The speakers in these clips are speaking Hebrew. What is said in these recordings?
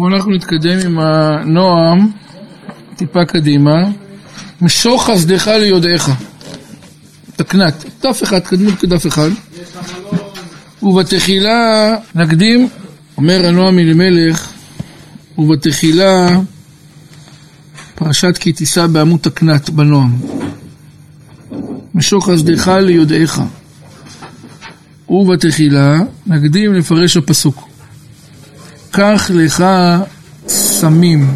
בואו אנחנו נתקדם עם הנועם, טיפה קדימה. משוך חסדך ליודעך. תקנת, דף אחד, קדמות כדף אחד. ובתחילה נקדים, אומר הנועם אלימלך, ובתחילה פרשת כי תישא בעמוד תקנת בנועם. משוך חסדך ליודעך. ובתחילה נקדים לפרש הפסוק. קח לך סמים.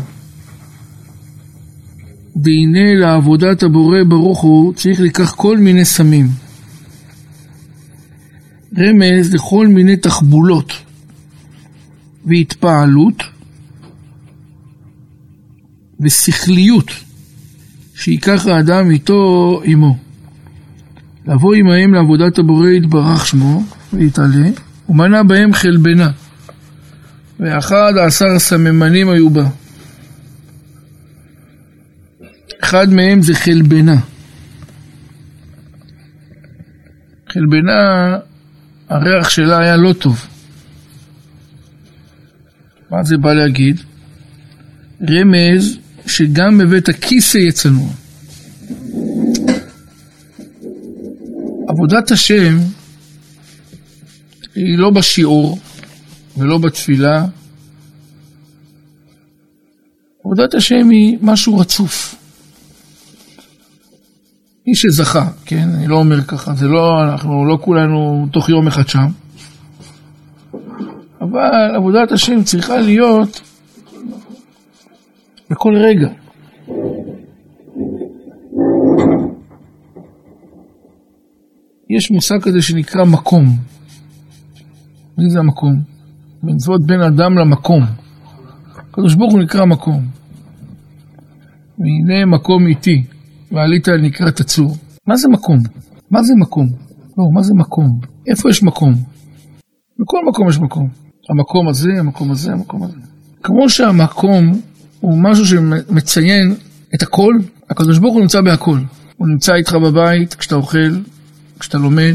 והנה לעבודת הבורא ברוך הוא צריך לקח כל מיני סמים. רמז לכל מיני תחבולות והתפעלות ושכליות שייקח האדם איתו עמו. לבוא עמהם לעבודת הבורא יתברך שמו ויתעלה ומנה בהם חלבנה ואחד עשר סממנים היו בה. אחד מהם זה חלבנה. חלבנה, הריח שלה היה לא טוב. מה זה בא להגיד? רמז שגם בבית הכיסא יהיה צנוע. עבודת השם היא לא בשיעור, ולא בתפילה. עבודת השם היא משהו רצוף. מי שזכה, כן? אני לא אומר ככה, זה לא, אנחנו לא כולנו תוך יום אחד שם. אבל עבודת השם צריכה להיות בכל רגע. יש מושג כזה שנקרא מקום. מי זה המקום? מצוות בין אדם למקום. הקדוש ברוך הוא נקרא מקום. והנה מקום איתי, ועלית על נקרת הצור. מה זה מקום? מה זה מקום? לא, מה זה מקום? איפה יש מקום? בכל מקום יש מקום. המקום הזה, המקום הזה, המקום הזה. כמו שהמקום הוא משהו שמציין את הכל, הקדוש ברוך הוא נמצא בהכל. הוא נמצא איתך בבית, כשאתה אוכל, כשאתה לומד,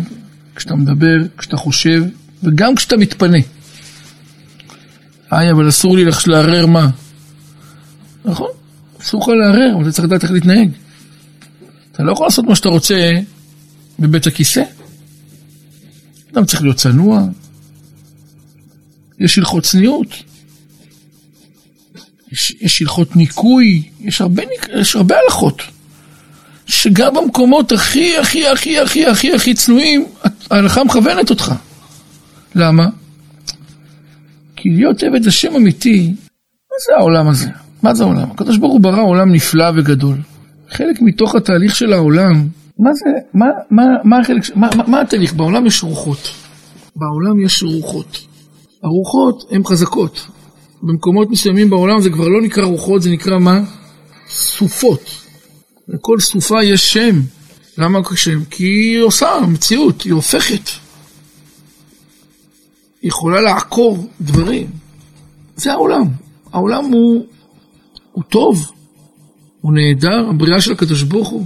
כשאתה מדבר, כשאתה חושב, וגם כשאתה מתפנה. היי, אבל אסור לי לערער מה? נכון, אסור לך לערער, אבל אתה צריך לדעת איך להתנהג. אתה לא יכול לעשות מה שאתה רוצה בבית הכיסא. אדם צריך להיות צנוע, יש הלכות צניעות, יש, יש הלכות ניקוי, יש הרבה, יש הרבה הלכות. שגם במקומות הכי הכי הכי הכי הכי הכי צנועים, ההלכה מכוונת אותך. למה? כי להיות עבד השם אמיתי, מה זה העולם הזה? מה זה העולם? הקדוש ברוך הוא ברא עולם נפלא וגדול. חלק מתוך התהליך של העולם, מה זה, מה, מה, מה החלק, מה, מה, מה התהליך? בעולם יש רוחות. בעולם יש רוחות. הרוחות הן חזקות. במקומות מסוימים בעולם זה כבר לא נקרא רוחות, זה נקרא מה? סופות. לכל סופה יש שם. למה שם? כי היא עושה מציאות, היא הופכת. יכולה לעקור דברים. זה העולם. העולם הוא, הוא טוב, הוא נהדר, הבריאה של הקדוש ברוך הוא.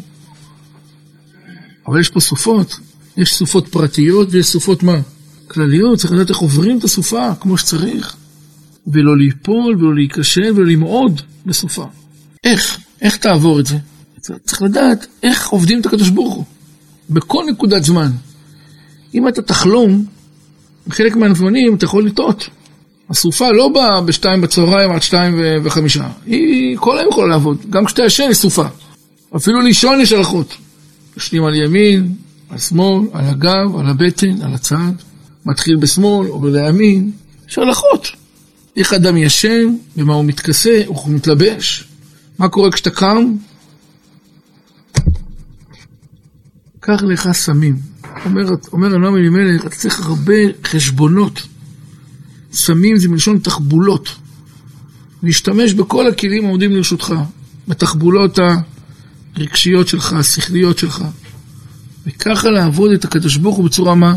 אבל יש פה סופות, יש סופות פרטיות ויש סופות מה? כלליות, צריך לדעת איך עוברים את הסופה כמו שצריך. ולא ליפול ולא להיכשל ולא למעוד בסופה. איך? איך תעבור את זה? צריך לדעת איך עובדים את הקדוש ברוך הוא. בכל נקודת זמן. אם אתה תחלום בחלק מהנבונים אתה יכול לטעות. הסופה לא באה בשתיים בצהריים עד שתיים וחמישה. היא כל היום יכולה לעבוד. גם כשאתה ישן יש סופה. אפילו לישון יש הלכות. ישנים על ימין, על שמאל, על הגב, על הבטן, על הצד. מתחיל בשמאל, עובר לימין. יש הלכות. איך אדם ישן, במה הוא מתכסה, איך הוא מתלבש. מה קורה כשאתה קם? קח לך סמים. אומר, אומר הנועם אלימלך, אתה צריך הרבה חשבונות. סמים זה מלשון תחבולות. להשתמש בכל הכלים העומדים לרשותך, בתחבולות הרגשיות שלך, השכליות שלך. וככה לעבוד את הקדוש ברוך הוא בצורה מה?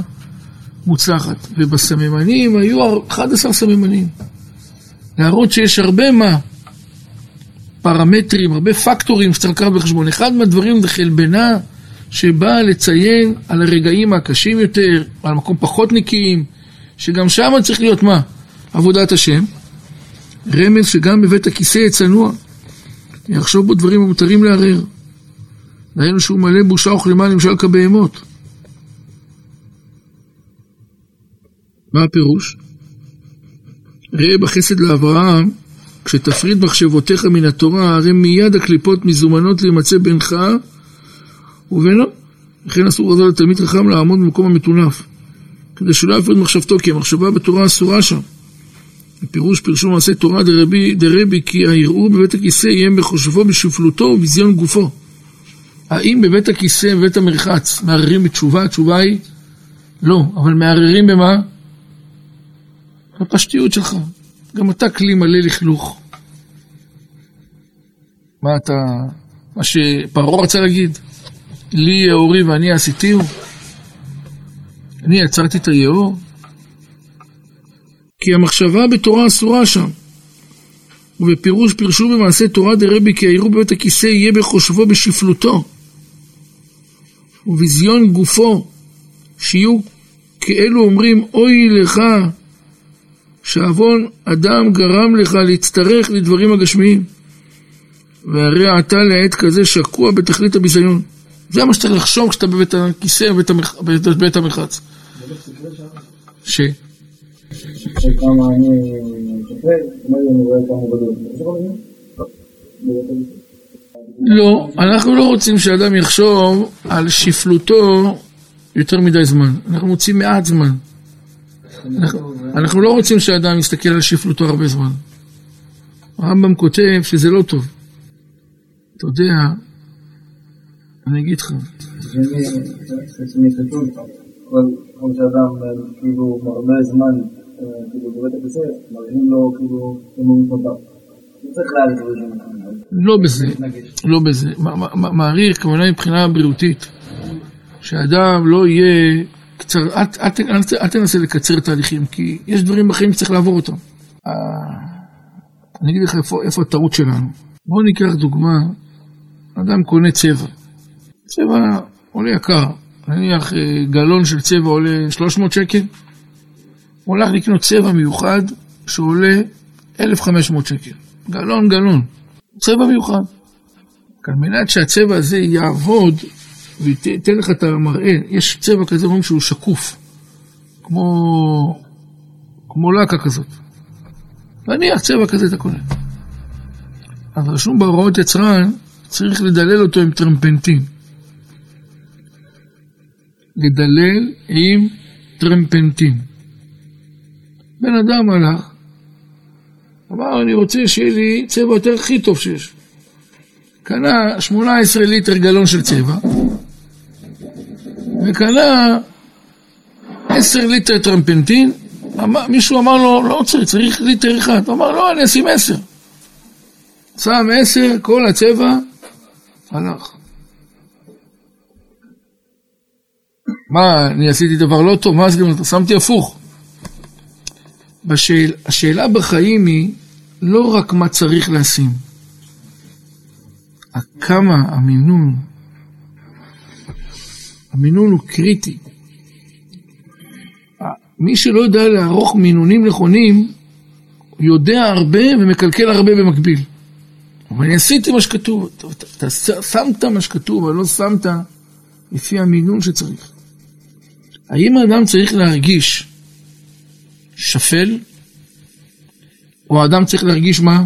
מוצלחת. ובסממנים היו 11 סממנים. להראות שיש הרבה מה? פרמטרים, הרבה פקטורים שצריך לקחת בחשבון. אחד מהדברים זה חלבנה. שבאה לציין על הרגעים הקשים יותר, על מקום פחות נקיים, שגם שם צריך להיות מה? עבודת השם. רמז שגם בבית הכיסא יהיה צנוע, יחשוב בו דברים המותרים לערער. דהיינו שהוא מלא בושה וכלימה למשל כבהמות. מה הפירוש? ראה בחסד לאברהם, כשתפריד מחשבותיך מן התורה, הרי מיד הקליפות מזומנות להימצא בינך ובינו. לכן אסור רזל לתלמיד חכם לעמוד במקום המטונף, כדי שלא יפריד מחשבתו, כי המחשבה בתורה אסורה שם. בפירוש פרשו מעשה תורה דרבי, דרבי כי הערעור בבית הכיסא יהיה בחושבו בשפלותו ובזיון גופו. האם בבית הכיסא, בבית המרחץ, מערערים בתשובה? התשובה היא לא, אבל מערערים במה? בפשטיות שלך. גם אתה כלי מלא לכלוך. מה אתה... מה שפרעה רצה להגיד? לי יאורי ואני עשיתיהו? אני יצרתי את היאור? כי המחשבה בתורה אסורה שם. ובפירוש פירשו במעשה תורה דרבי כי העירוב בבית הכיסא יהיה בחושבו בשפלותו ובזיון גופו שיהיו כאלו אומרים אוי לך שעוון אדם גרם לך להצטרך לדברים הגשמיים והרי אתה לעת כזה שקוע בתכלית הביזיון זה מה שצריך לחשוב כשאתה בבית הכיסא בבית, המרחץ ש... שכמה אני. לא, אנחנו לא רוצים שאדם יחשוב על שפלותו יותר מדי זמן. אנחנו רוצים מעט זמן. אנחנו, אנחנו לא רוצים שאדם יסתכל על שפלותו הרבה זמן. הרמב"ם כותב שזה לא טוב. אתה יודע, אני אגיד לך. כל שאדם כאילו הרבה זמן כאילו בבית הכיסא, מראים לו כאילו אמון תודה. לא בזה, לא בזה. מעריך, כמובן מבחינה בריאותית, שאדם לא יהיה קצר, אל תנסה לקצר תהליכים, כי יש דברים בחיים שצריך לעבור אותם. אני אגיד לך איפה הטעות שלנו. בואו ניקח דוגמה, אדם קונה צבע. צבע עולה יקר, נניח אה, גלון של צבע עולה 300 שקל, הוא הולך לקנות צבע מיוחד שעולה 1,500 שקל. גלון גלון, צבע מיוחד. על מנת שהצבע הזה יעבוד וייתן לך את המראה, יש צבע כזה, אומרים שהוא שקוף, כמו, כמו לקה כזאת. נניח צבע כזה אתה קונה. אז רשום בהוראות יצרן, צריך לדלל אותו עם טרמפנטין. לדלל עם טרמפנטין. בן אדם הלך, אמר, אני רוצה שיהיה לי צבע יותר הכי טוב שיש. קנה 18 ליטר גלון של צבע, וקנה 10 ליטר טרמפנטין, אמר, מישהו אמר לו, לא צריך, צריך ליטר אחד. הוא אמר, לא, אני אשים 10. שם 10, כל הצבע הלך. מה, אני עשיתי דבר לא טוב? מה זה גם, שמתי הפוך. בשאל, השאלה בחיים היא לא רק מה צריך לשים, כמה המינון, המינון הוא קריטי. מי שלא יודע לערוך מינונים נכונים, יודע הרבה ומקלקל הרבה במקביל. אבל אני עשיתי מה שכתוב, אתה, אתה שמת מה שכתוב, אבל לא שמת לפי המינון שצריך. האם האדם צריך להרגיש שפל, או האדם צריך להרגיש מה?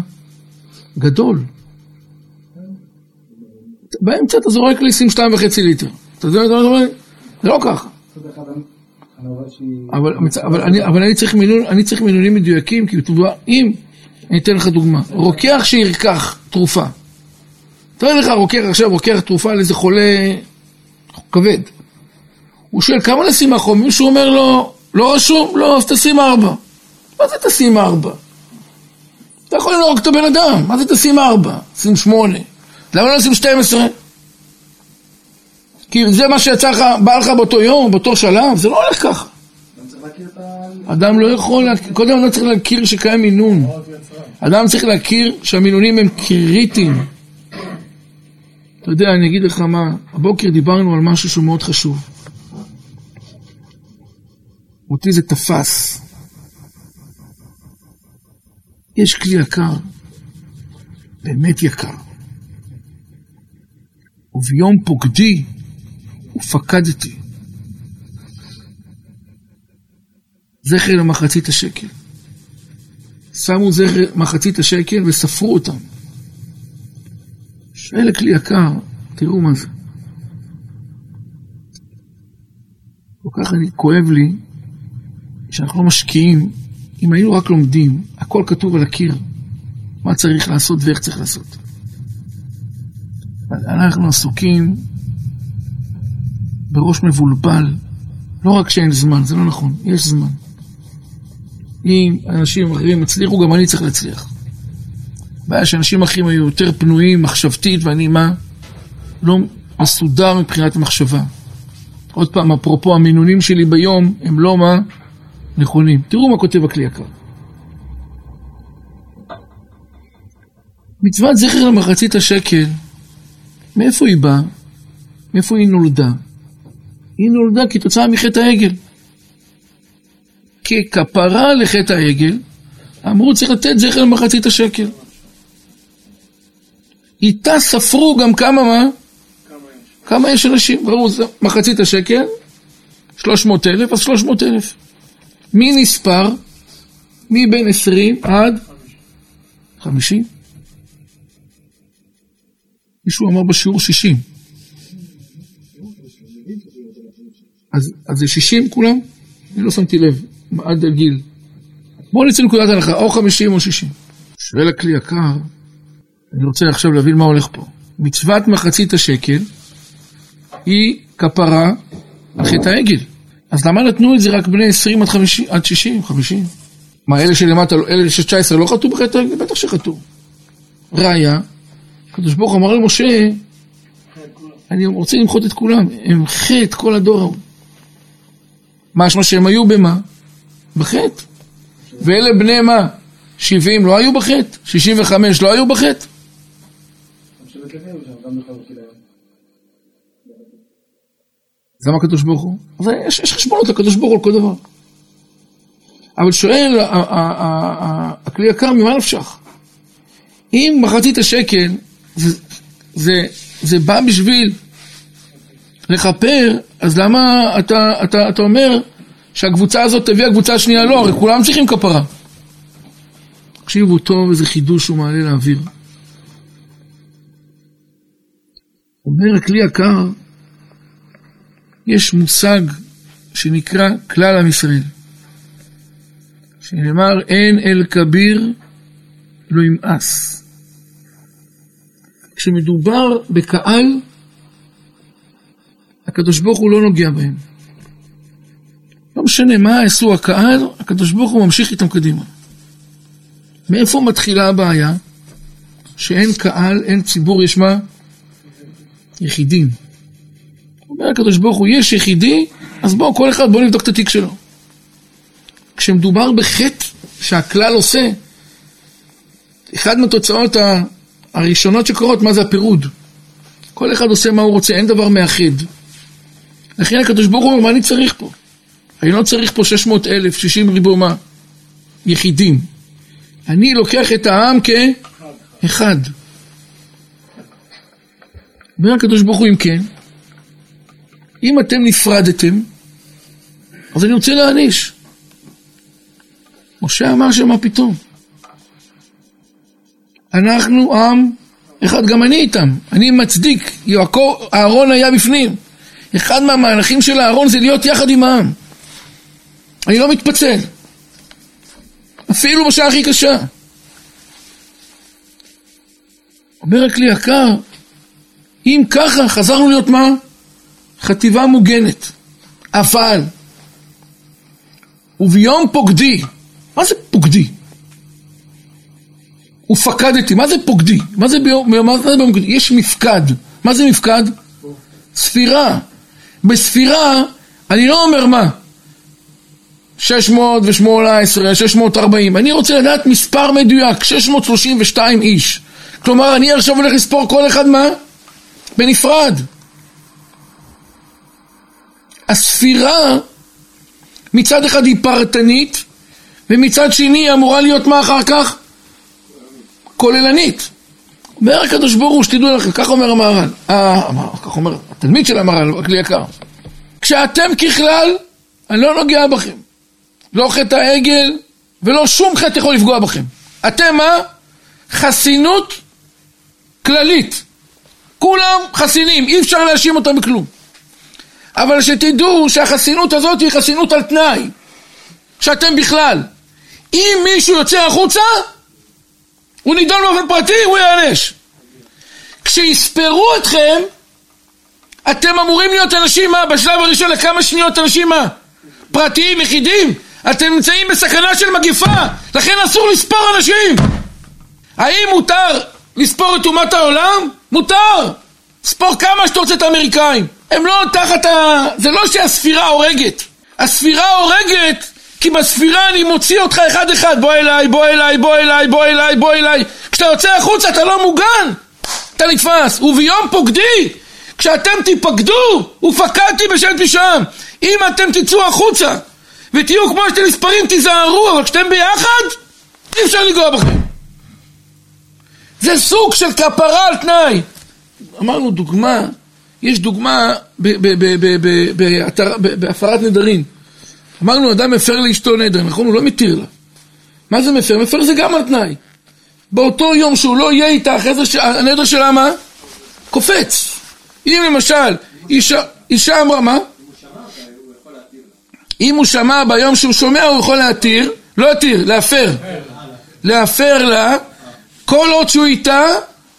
גדול. באמצע אתה זורק לי שים שתיים וחצי ליטר. אתה יודע מה אתה אומר? זה לא ככה. אבל, אבל, אני, אבל אני, צריך מינון, אני צריך מינונים מדויקים, כי אם, אני אתן לך דוגמה, רוקח שירקח תרופה, תראה לך רוקח עכשיו, רוקח תרופה על איזה חולה כבד, הוא שואל כמה לשים מהחום, מישהו אומר לו, לא רשום, לא, אז תשים ארבע. מה זה תשים ארבע? אתה יכול לנהוג את הבן אדם, מה זה תשים ארבע? שים שמונה. למה לא לשים שתים עשרה? כי זה מה שיצא לך, בא לך באותו יום, באותו שלב, זה לא הולך ככה. אדם לא יכול, קודם אדם צריך להכיר שקיים מינון. אדם צריך להכיר שהמינונים הם קריטיים. אתה יודע, אני אגיד לך מה, הבוקר דיברנו על משהו שהוא מאוד חשוב. אותי זה תפס. יש כלי יקר, באמת יקר. וביום פוקדי ופקדתי. זכר למחצית השקל. שמו זכר מחצית השקל וספרו אותם. שואל הכלי יקר, תראו מה זה. כל כך אני, כואב לי שאנחנו לא משקיעים, אם היינו רק לומדים, הכל כתוב על הקיר, מה צריך לעשות ואיך צריך לעשות. אנחנו עסוקים בראש מבולבל, לא רק שאין זמן, זה לא נכון, יש זמן. אם אנשים אחרים הצליחו, גם אני צריך להצליח. הבעיה שאנשים אחרים היו יותר פנויים מחשבתית, ואני מה? לא מסודר מבחינת מחשבה. עוד פעם, אפרופו המינונים שלי ביום, הם לא מה? נכונים. תראו מה כותב הכלי יקר. מצוות זכר למחצית השקל, מאיפה היא באה? מאיפה היא נולדה? היא נולדה כתוצאה מחטא העגל. ככפרה לחטא העגל, אמרו צריך לתת זכר למחצית השקל. איתה ספרו גם כמה מה? כמה יש אנשים? זה מחצית השקל, 300 אלף, אז 300 אלף. מי נספר? מבין 20 עד 50? מישהו אמר בשיעור 60. אז, זה 60 כולם? אני לא שמתי לב, עד הגיל. בואו נצא לנקודת הנחה, או 50 או 60. שואל הכלי יקר, אני רוצה עכשיו להבין מה הולך פה. מצוות מחצית השקל היא כפרה על חטא העגל. אז למה נתנו את זה רק בני 20 עד, 50, עד 60, 50? מה, אלה שלמטה, אלה של 19 לא חטאו בחטא העגל? בטח שחטאו. ראיה, הקדוש ברוך אמר למשה, אני רוצה למחות את כולם, הם חטא כל הדור ההוא. משמע שהם היו במה? בחטא. ואלה בני מה? 70 לא היו בחטא? 65 לא היו בחטא? גם הקדוש ברוך הוא. אז יש, יש חשבונות לקדוש ברוך הוא על כל דבר. אבל שואל הכלי יקר, ממה נפשך? אם מחצית השקל, זה, זה, זה בא בשביל לכפר, אז למה אתה, אתה, אתה אומר שהקבוצה הזאת תביא הקבוצה השנייה לא? הרי כולם צריכים כפרה. תקשיבו טוב, איזה חידוש הוא מעלה לאוויר. אומר הכלי יקר, יש מושג שנקרא כלל עם ישראל, שנאמר אין אל כביר לא ימאס. כשמדובר בקהל, הקדוש ברוך הוא לא נוגע בהם. לא משנה מה עשו הקהל, הקדוש ברוך הוא ממשיך איתם קדימה. מאיפה מתחילה הבעיה? שאין קהל, אין ציבור, יש מה? יחידים. אומר הקדוש ברוך הוא, יש יחידי, אז בואו, כל אחד, בואו נבדוק את התיק שלו. כשמדובר בחטא שהכלל עושה, אחד מהתוצאות הראשונות שקורות, מה זה הפירוד? כל אחד עושה מה הוא רוצה, אין דבר מאחד. לכן הקדוש ברוך הוא אומר, מה אני צריך פה? אני לא צריך פה 600 אלף, 60 ריבו מה? יחידים. אני לוקח את העם כאחד. אומר הקדוש ברוך הוא, אם כן, אם אתם נפרדתם, אז אני רוצה להעניש. משה אמר שמה פתאום? אנחנו עם אחד, גם אני איתם. אני מצדיק, יעקב, אהרון היה בפנים. אחד מהמהלכים של אהרון זה להיות יחד עם העם. אני לא מתפצל. אפילו בשעה הכי קשה. אומר הכלי יקר, אם ככה, חזרנו להיות מה? חטיבה מוגנת. אבל, וביום פוקדי, מה זה פוקדי? ופקדתי, מה זה פוקדי? מה זה ביום, מה זה ביום פוקדי? יש מפקד. מה זה מפקד? ספירה. בספירה, אני לא אומר מה? 618, 640, אני רוצה לדעת מספר מדויק, 632 איש. כלומר, אני עכשיו הולך לספור כל אחד מה? בנפרד. הספירה מצד אחד היא פרטנית, ומצד שני היא אמורה להיות מה אחר כך? כוללנית. אומר הקדוש ברוך הוא, שתדעו לכם, כך אומר המהר"ל, אה, כך אומר התלמיד של המהר"ל, הכלי יקר. כשאתם ככלל, אני לא נוגע בכם. לא חטא העגל ולא שום חטא יכול לפגוע בכם. אתם מה? חסינות כללית. כולם חסינים, אי אפשר להאשים אותם בכלום. אבל שתדעו שהחסינות הזאת היא חסינות על תנאי. שאתם בכלל. אם מישהו יוצא החוצה, הוא נידון באופן פרטי, הוא ייענש. כשיספרו אתכם, אתם אמורים להיות אנשים מה? בשלב הראשון לכמה שניות אנשים מה? פרטיים, יחידים? אתם נמצאים בסכנה של מגיפה, לכן אסור לספור אנשים. האם מותר לספור את אומת העולם? מותר. ספור כמה שאתה רוצה את האמריקאים. הם לא תחת ה... זה לא שהספירה הורגת. הספירה הורגת כי בספירה אני מוציא אותך אחד אחד. בוא אליי, בוא אליי, בוא אליי, בוא אליי, בוא אליי. כשאתה יוצא החוצה אתה לא מוגן. אתה נתפס. וביום פוקדי, כשאתם תיפקדו, ופקדתי בשל פשעם. אם אתם תצאו החוצה ותהיו כמו שאתם נספרים, תיזהרו, אבל כשאתם ביחד, אי אפשר לנגוע בכם. זה סוג של כפרה על תנאי. אמרנו דוגמה, יש דוגמה בהפרת נדרים. אמרנו, אדם מפר לאשתו נדר, נכון? הוא לא מתיר לה. מה זה מפר? מפר זה גם על תנאי. באותו יום שהוא לא יהיה איתה, אחרי זה הנדר שלה מה? קופץ. אם למשל, אישה, אמרה, מה? אם הוא שמע ביום שהוא שומע, הוא יכול להתיר, לא להתיר, להפר. להפר לה, כל עוד שהוא איתה,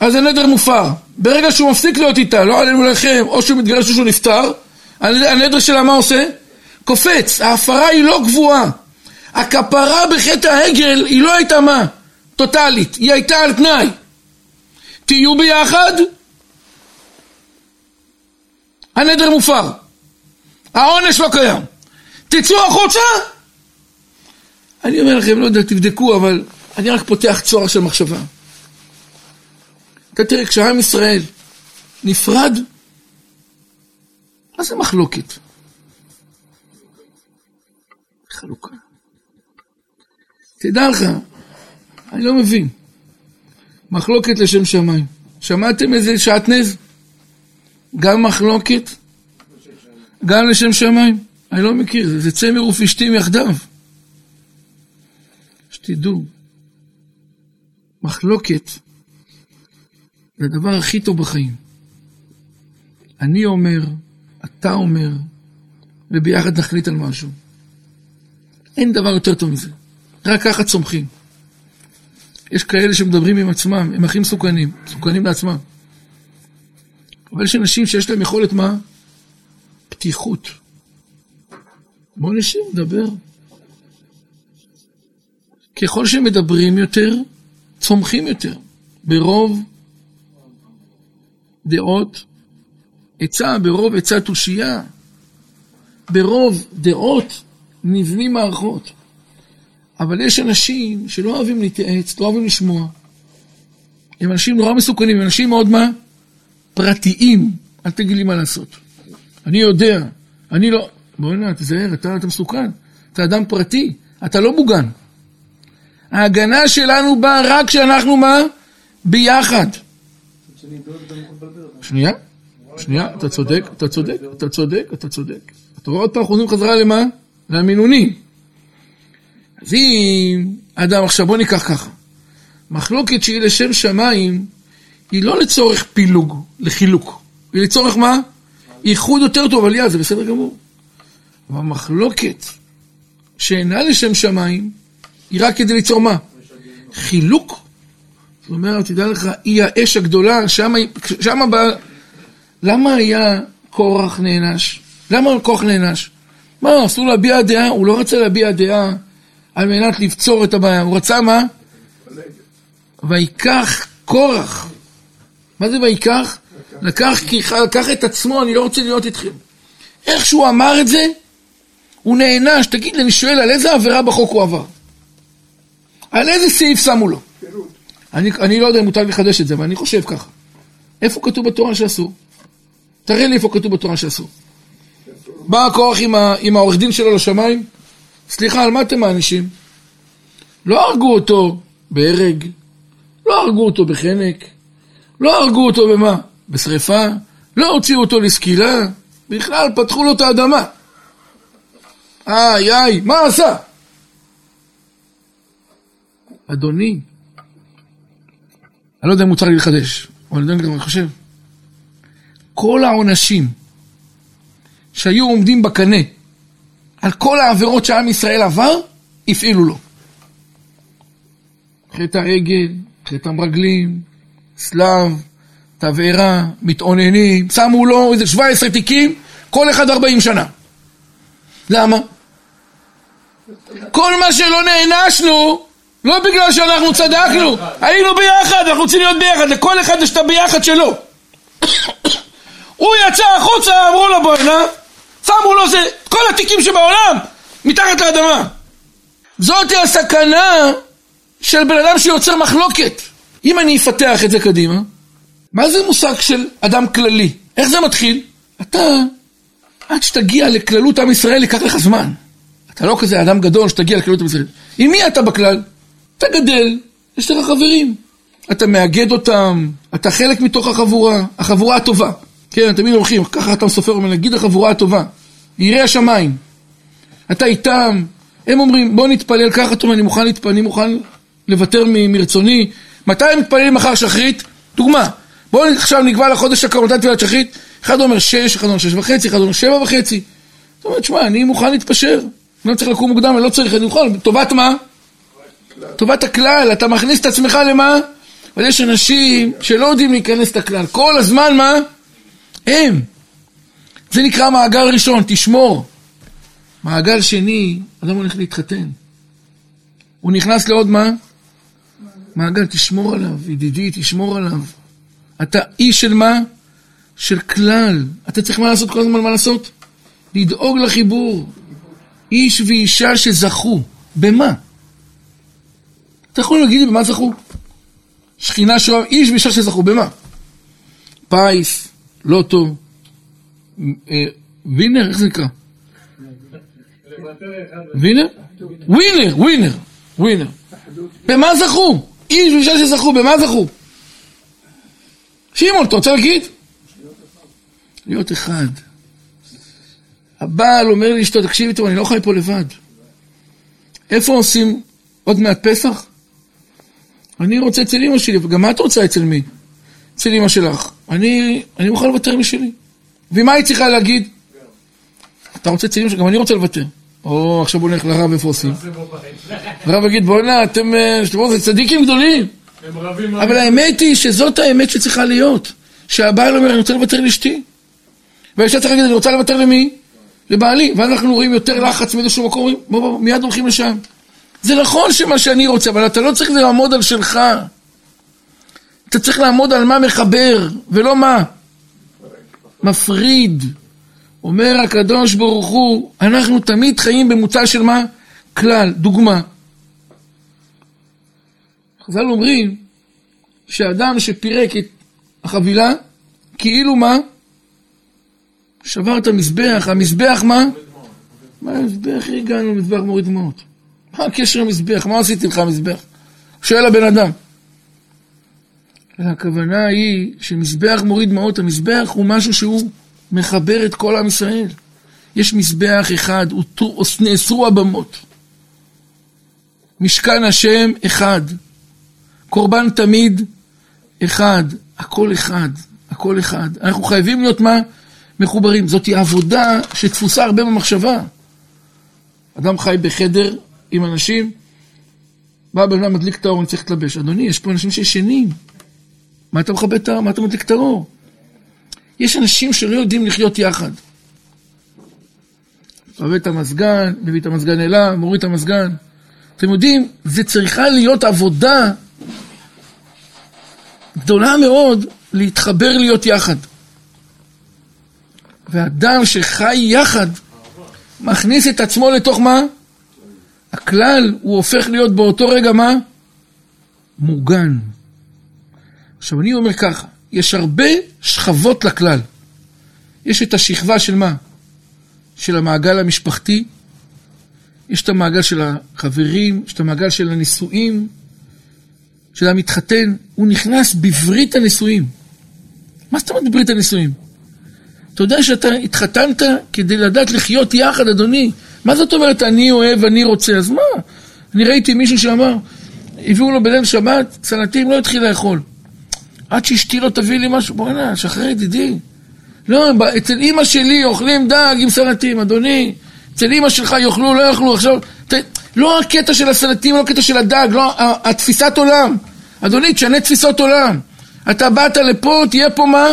אז הנדר מופר. ברגע שהוא מפסיק להיות איתה, לא עלינו לכם, או שהוא מתגרש או שהוא נפטר, הנדר שלה מה עושה? קופץ. ההפרה היא לא גבוהה. הכפרה בחטא העגל היא לא הייתה מה? טוטאלית. היא הייתה על תנאי. תהיו ביחד, הנדר מופר. העונש לא קיים. תצאו החוצה! אני אומר לכם, לא יודע, תבדקו, אבל אני רק פותח צוהר של מחשבה. אתה תראה, כשעם ישראל נפרד, מה זה מחלוקת? חלוקה. תדע לך, אני לא מבין. מחלוקת לשם שמיים. שמעתם איזה שעטנז? גם מחלוקת, גם לשם שמיים. אני לא מכיר, זה צמר ופשתים יחדיו. שתדעו, מחלוקת זה הדבר הכי טוב בחיים. אני אומר, אתה אומר, וביחד נחליט על משהו. אין דבר יותר טוב מזה. רק ככה צומחים. יש כאלה שמדברים עם עצמם, הם הכי מסוכנים, מסוכנים לעצמם. אבל יש אנשים שיש להם יכולת מה? פתיחות. בואו נשב, נדבר. ככל שמדברים יותר, צומחים יותר. ברוב דעות עצה, ברוב עצה תושייה. ברוב דעות נבנים מערכות. אבל יש אנשים שלא אוהבים להתייעץ, לא אוהבים לשמוע. הם אנשים נורא מסוכנים, הם אנשים מאוד מה? פרטיים. אל תגיד לי מה לעשות. אני יודע, אני לא... בוא הנה, תיזהר, אתה, אתה מסוכן. אתה אדם פרטי, אתה לא מוגן. ההגנה שלנו באה רק כשאנחנו מה? ביחד. שנייה, שנייה, אתה צודק, אתה צודק, אתה צודק, אתה צודק. אתה רואה עוד פעם חוזרים חזרה למה? למינונים. אז אם אדם, עכשיו בוא ניקח ככה. מחלוקת שהיא לשם שמיים, היא לא לצורך פילוג, לחילוק. היא לצורך מה? איחוד יותר טוב, עלייה, זה בסדר גמור. אבל מחלוקת שאינה לשם שמיים, היא רק כדי ליצור מה? חילוק. זאת אומרת, תדע לך, היא האש הגדולה, שמה בא... למה היה קורח נענש? למה קורח נענש? מה, אסור להביע דעה? הוא לא רצה להביע דעה על מנת לבצור את הבעיה, הוא רצה מה? ויקח קורח. מה זה ויקח? לקח, לקח את עצמו, אני לא רוצה להיות איתכם. איך שהוא אמר את זה, הוא נענש. תגיד לי, אני שואל, על איזה עבירה בחוק הוא עבר? על איזה סעיף שמו לו? אני, אני לא יודע אם מותר לחדש את זה, אבל אני חושב ככה. איפה כתוב בתורה שאסור? תראה לי איפה כתוב בתורה שאסור. בא הכוח עם, עם העורך דין שלו לשמיים, סליחה, על מה אתם מענישים? לא הרגו אותו בהרג, לא הרגו אותו בחנק, לא הרגו אותו במה? בשריפה, לא הוציאו אותו לסקילה, בכלל פתחו לו את האדמה. איי איי, מה עשה? אדוני, אני לא יודע אם מותר לי לחדש, אבל אני חושב, כל העונשים שהיו עומדים בקנה על כל העבירות שעם ישראל עבר, הפעילו לו. חטא העגל, חטא המרגלים, סלב, תבערה, מתאוננים, שמו לו איזה 17 תיקים, כל אחד 40 שנה. למה? כל מה שלא נענשנו, לא בגלל שאנחנו צדקנו, היינו ביחד, אנחנו רוצים להיות ביחד, לכל אחד יש את הביחד שלו. הוא יצא החוצה, אמרו לו בוא הנה, שמו לו זה, כל התיקים שבעולם, מתחת לאדמה. זאת הסכנה של בן אדם שיוצר מחלוקת. אם אני אפתח את זה קדימה, מה זה מושג של אדם כללי? איך זה מתחיל? אתה, עד שתגיע לכללות עם ישראל, ייקח לך זמן. אתה לא כזה אדם גדול שתגיע לכללות עם ישראל. עם מי אתה בכלל? אתה גדל, יש לך חברים. אתה מאגד אותם, אתה חלק מתוך החבורה, החבורה הטובה. כן, תמיד הולכים, ככה אתה מסופר, נגיד החבורה הטובה. יראי השמיים. אתה איתם, הם אומרים, בוא נתפלל ככה, אתה אומר, אני מוכן להתפלל, אני מוכן לוותר מרצוני. מתי הם מתפללים מחר שחרית? דוגמה, בואו עכשיו נקבע לחודש הקרוב, מתי תפילת שחרית? אחד אומר שש, אחד אומר שש וחצי, אחד אומר שבע וחצי. זאת אומרת, שמע, אני מוכן להתפשר. אני לא צריך לקום מוקדם, אני לא צריך, אני מוכן. טובת מה? טובת הכלל, אתה מכניס את עצמך למה? אבל יש אנשים שלא יודעים להיכנס את הכלל. כל הזמן מה? הם. זה נקרא מעגל ראשון, תשמור. מעגל שני, אדם הולך להתחתן. הוא נכנס לעוד מה? מעגל, תשמור עליו, ידידי, תשמור עליו. אתה איש של מה? של כלל. אתה צריך מה לעשות כל הזמן, מה לעשות? לדאוג לחיבור. איש ואישה שזכו. במה? אתה יכול להגיד לי במה זכו? שכינה שואה, איש ואישה שזכו, במה? פיס, לוטו, אה, וינר, איך זה נקרא? וינר? ווינר, ווינר, ווינר. במה זכו? איש ואישה שזכו, במה זכו? שמעון, אתה רוצה להגיד? להיות אחד. הבעל אומר לאשתו, תקשיבי טוב, אני לא חי פה לבד. איפה עושים עוד מעט פסח? אני רוצה אצל אמא שלי, וגם מה את רוצה אצל מי? אצל אמא שלך. אני, אני מוכן לוותר משלי. ומה היא צריכה להגיד? אתה רוצה אצל אמא שלי? גם אני רוצה לוותר. או עכשיו בוא נלך לרב איפה עושים. הרב יגיד בוא'נה אתם אה, צדיקים גדולים. אבל האמת היא שזאת האמת שצריכה להיות. שהבעל אומר אני רוצה לוותר לאשתי. והאישה צריכה להגיד אני רוצה לוותר למי? לבעלי. ואז אנחנו רואים יותר לחץ מאיזשהו מקום, מיד הולכים לשם. זה נכון שמה שאני רוצה, אבל אתה לא צריך לעמוד על שלך. אתה צריך לעמוד על מה מחבר, ולא מה. מפריד. אומר הקדוש ברוך הוא, אנחנו תמיד חיים במוצא של מה? כלל. דוגמה. חז"ל אומרים שאדם שפירק את החבילה, כאילו מה? שבר את המזבח, המזבח מה? מה המזבח? הגענו למזבח מוריד דמעות. מה הקשר למזבח? מה עשיתי לך המזבח? שואל הבן אדם. הכוונה היא שמזבח מוריד דמעות, המזבח הוא משהו שהוא מחבר את כל עם ישראל. יש מזבח אחד, נאסרו הבמות. משכן השם אחד. קורבן תמיד אחד. הכל אחד. הכל אחד. אנחנו חייבים להיות מה? מחוברים. זאת עבודה שתפוסה הרבה במחשבה. אדם חי בחדר עם אנשים, בא בן אדם מדליק את האור, אני צריך להתלבש. אדוני, יש פה אנשים שישנים. מה אתה מכבה את האור? מה אתה מדליק את האור? יש אנשים שלא יודעים לחיות יחד. מביא את המזגן, מביא את המזגן אליו, מוריד את המזגן. אתם יודעים, זה צריכה להיות עבודה גדולה מאוד להתחבר להיות יחד. ואדם שחי יחד, מכניס את עצמו לתוך מה? הכלל, הוא הופך להיות באותו רגע מה? מוגן. עכשיו אני אומר ככה, יש הרבה שכבות לכלל. יש את השכבה של מה? של המעגל המשפחתי, יש את המעגל של החברים, יש את המעגל של הנישואים, שאדם מתחתן, הוא נכנס בברית הנישואים. מה זאת אומרת בברית הנישואים? אתה יודע שאתה התחתנת כדי לדעת לחיות יחד, אדוני. מה זאת אומרת אני אוהב, אני רוצה? אז מה? אני ראיתי מישהו שאמר, הביאו לו בליל שבת, סלטים, לא התחיל לאכול. עד שאשתי לא תביא לי משהו, בוא'נה, שחרר ידידי. לא, אצל אימא שלי אוכלים דג עם סלטים, אדוני. אצל אימא שלך יאכלו, לא יאכלו. עכשיו, ת, לא הקטע של הסלטים, לא הקטע של הדג, לא, התפיסת עולם. אדוני, תשנה תפיסות עולם. אתה באת לפה, תהיה פה מה?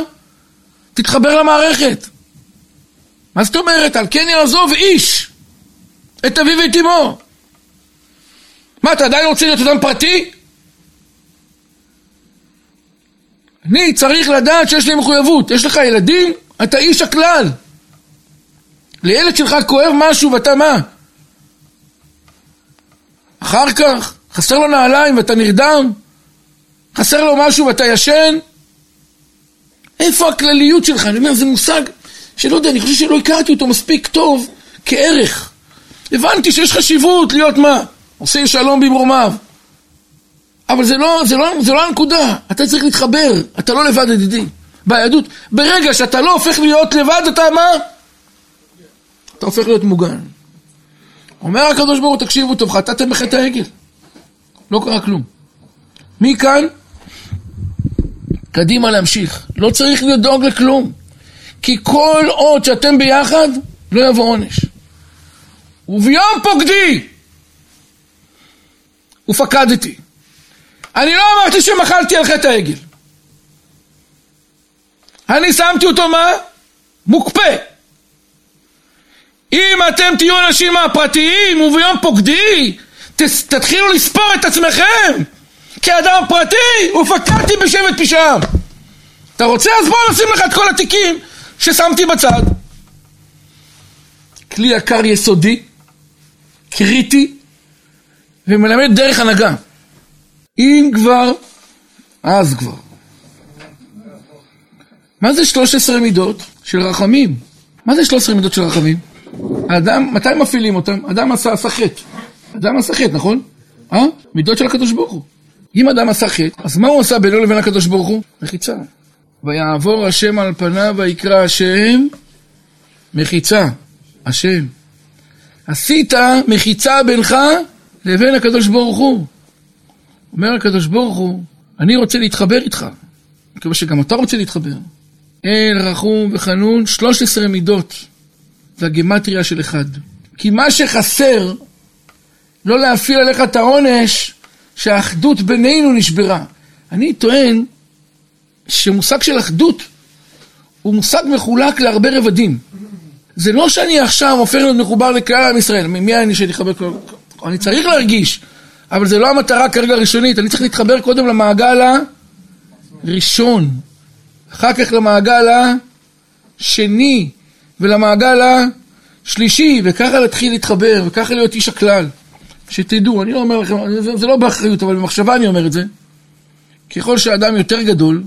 תתחבר למערכת. מה זאת אומרת? על כן יעזוב איש את אביו ואת אמו. מה, אתה עדיין רוצה להיות אדם פרטי? אני צריך לדעת שיש לי מחויבות. יש לך ילדים? אתה איש הכלל. לילד שלך כואב משהו ואתה מה? אחר כך, חסר לו נעליים ואתה נרדם? חסר לו משהו ואתה ישן? איפה הכלליות שלך? אני אומר, זה מושג שלא יודע, אני חושב שלא הכרתי אותו מספיק טוב כערך. הבנתי שיש חשיבות להיות מה? עושה שלום במרומיו. אבל זה לא, זה, לא, זה לא הנקודה, אתה צריך להתחבר, אתה לא לבד ידידי. ביהדות, ברגע שאתה לא הופך להיות לבד, אתה מה? אתה הופך להיות מוגן. אומר הקדוש ברוך הוא, תקשיבו טוב, חטאתם בחטא העגל. לא קרה כלום. מכאן, קדימה להמשיך. לא צריך לדאוג לכלום. כי כל עוד שאתם ביחד, לא יבוא עונש. וביום פוקדי, ופקדתי. אני לא אמרתי שמחלתי על חטא העגל. אני שמתי אותו מה? מוקפא. אם אתם תהיו אנשים מהפרטיים וביום פוקדי, תתחילו לספור את עצמכם כאדם פרטי ופקדתי בשבט פשעם. אתה רוצה? אז בוא נשים לך את כל התיקים ששמתי בצד. כלי יקר יסודי, קריטי, ומלמד דרך הנהגה. אם כבר, אז כבר. מה זה 13 מידות של רחמים? מה זה 13 מידות של רחמים? האדם, מתי מפעילים אותם? אדם עשה, עשה חטא. אדם עשה חטא, נכון? אה? מידות של הקדוש ברוך הוא. אם אדם עשה חטא, אז מה הוא עשה בינו לבין הקדוש ברוך הוא? מחיצה. ויעבור השם על פניו ויקרא השם מחיצה. השם. עשית מחיצה בינך לבין הקדוש ברוך הוא. אומר הקדוש ברוך הוא, אני רוצה להתחבר איתך. מקווה שגם אתה רוצה להתחבר. אל רחום וחנון, 13 מידות. זה הגימטריה של אחד. כי מה שחסר, לא להפעיל עליך את העונש, שהאחדות בינינו נשברה. אני טוען שמושג של אחדות הוא מושג מחולק להרבה רבדים. זה לא שאני עכשיו הופך להיות מחובר לכלל עם ישראל. מי אני שאני אחבר כל... אני צריך להרגיש, אבל זה לא המטרה כרגע הראשונית. אני צריך להתחבר קודם למעגל הראשון, אחר כך למעגל השני, ולמעגל השלישי, וככה להתחיל להתחבר, וככה להיות איש הכלל. שתדעו, אני לא אומר לכם, זה, זה לא באחריות, אבל במחשבה אני אומר את זה. ככל שאדם יותר גדול,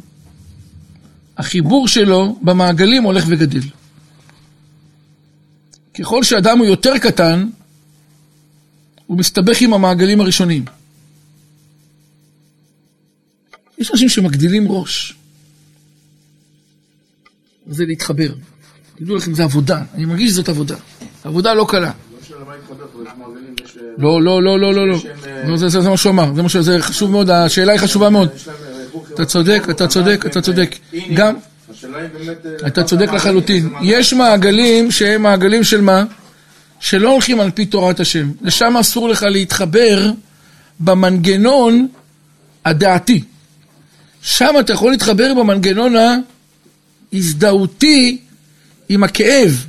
החיבור שלו במעגלים הולך וגדל. ככל שאדם הוא יותר קטן, הוא מסתבך עם המעגלים הראשונים. יש אנשים שמגדילים ראש. זה להתחבר. תדעו לכם, זה עבודה. אני מרגיש שזאת עבודה. עבודה לא קלה. לא, לא, לא, לא, לא, לא. זה מה שהוא אמר, זה חשוב מאוד, השאלה היא חשובה מאוד. אתה צודק, אתה צודק, אתה צודק. גם, אתה צודק לחלוטין. יש מעגלים שהם מעגלים של מה? שלא הולכים על פי תורת השם. לשם אסור לך להתחבר במנגנון הדעתי. שם אתה יכול להתחבר במנגנון ההזדהותי עם הכאב.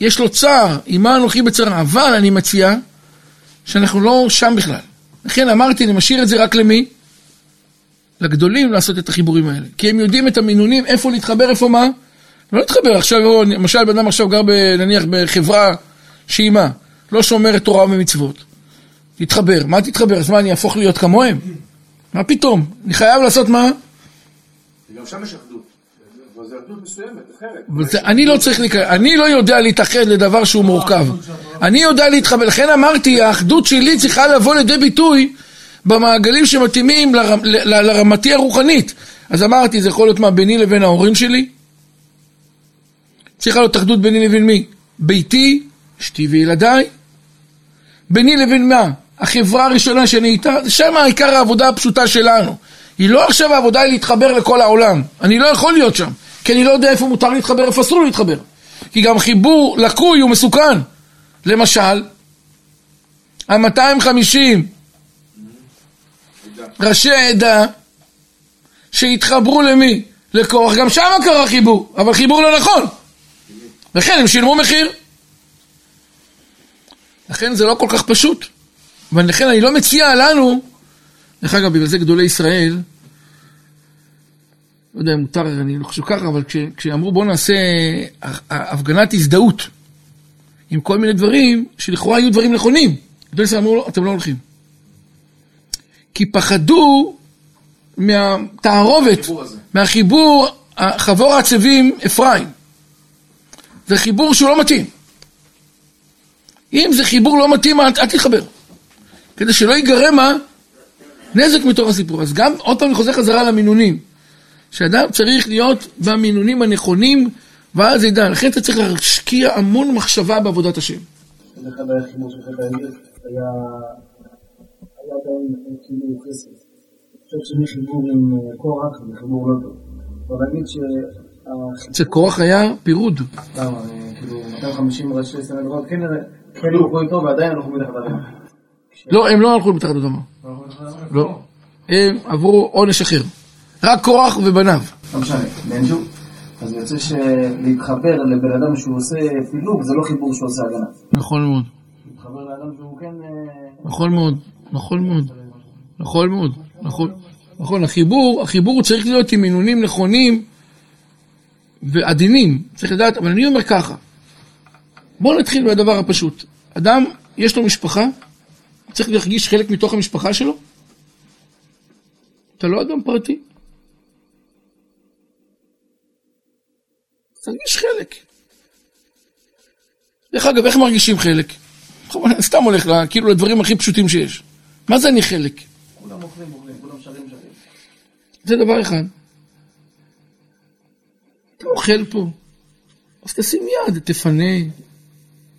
יש לו צער, עם מה אנוכי בצער. אבל אני מציע שאנחנו לא שם בכלל. לכן אמרתי, אני משאיר את זה רק למי? לגדולים לעשות את החיבורים האלה. כי הם יודעים את המינונים, איפה להתחבר, איפה מה? לא להתחבר עכשיו, למשל בן אדם עכשיו גר ב, נניח בחברה שהיא מה? לא שומרת תורה ומצוות. תתחבר. מה תתחבר? אז מה, אני אהפוך להיות כמוהם? מה פתאום? אני חייב לעשות מה? גם שם יש אחדות. אני לא צריך להיכנס, אני לא יודע להתאחד לדבר שהוא מורכב. אני יודע להתחבר, לכן אמרתי, האחדות שלי צריכה לבוא לידי ביטוי במעגלים שמתאימים לרמ, ל, ל, לרמתי הרוחנית. אז אמרתי, זה יכול להיות מה ביני לבין ההורים שלי? צריכה להיות אחדות ביני לבין מי? ביתי, אשתי וילדיי. ביני לבין מה? החברה הראשונה שאני איתה, שם העיקר העבודה הפשוטה שלנו. היא לא עכשיו העבודה היא להתחבר לכל העולם. אני לא יכול להיות שם, כי אני לא יודע איפה מותר להתחבר, איפה אסור להתחבר. כי גם חיבור לקוי הוא מסוכן. למשל, ה-250 ראשי עדה שהתחברו למי? לקורח, גם שם קרה חיבור, אבל חיבור לא נכון. לכן הם שילמו מחיר. לכן זה לא כל כך פשוט. ולכן אני לא מציע לנו, דרך אגב, בגלל זה גדולי ישראל, לא יודע אם מותר, אני לא חושב ככה, אבל כש, כשאמרו בואו נעשה הפגנת הזדהות עם כל מיני דברים, שלכאורה היו דברים נכונים, גדולי ישראל אמרו, לא, אתם לא הולכים. כי פחדו מהתערובת, מהחיבור, חבור העצבים אפרים. זה חיבור שהוא לא מתאים. אם זה חיבור לא מתאים, אל, תתחבר. כדי שלא ייגרם מה? נזק מתוך הסיפור. אז גם, עוד פעם אני חוזר חזרה למינונים. שאדם צריך להיות במינונים הנכונים, ואז ידע. לכן אתה צריך להשקיע המון מחשבה בעבודת השם. היה עדיין חסד. אני חושב שמחיבור עם אה, קורח זה חיבור לא טוב. אבל להגיד ש... אצל קורח היה פירוד. אה, כאילו 250 ראשי סנהדרון כן הלכו איתו ועדיין הלכו מתחת לאדמה. לא, הם לא הלכו מתחת לאדמה. לא. הם עברו עונש אחר. רק קורח ובניו. לא משנה, באנג'ו. אז יוצא שלהתחבר לבן אדם שהוא עושה פילוג זה לא חיבור שהוא עושה הגנה. נכון מאוד. להתחבר לאדם שהוא כן... אה, נכון מאוד. נכון מאוד. נכון מאוד. נכון. נכון. החיבור, החיבור צריך להיות עם מינונים נכונים ועדינים. צריך לדעת, אבל אני אומר ככה. בואו נתחיל מהדבר הפשוט. אדם, יש לו משפחה, צריך להרגיש חלק מתוך המשפחה שלו. אתה לא אדם פרטי. תרגיש חלק. דרך אגב, איך מרגישים חלק? סתם הולך לה, כאילו לדברים הכי פשוטים שיש. מה זה אני חלק? כולם אוכלים, אוכלים, כולם שרים, שרים. זה דבר אחד. אתה אוכל פה, אז תשים יד, תפנה,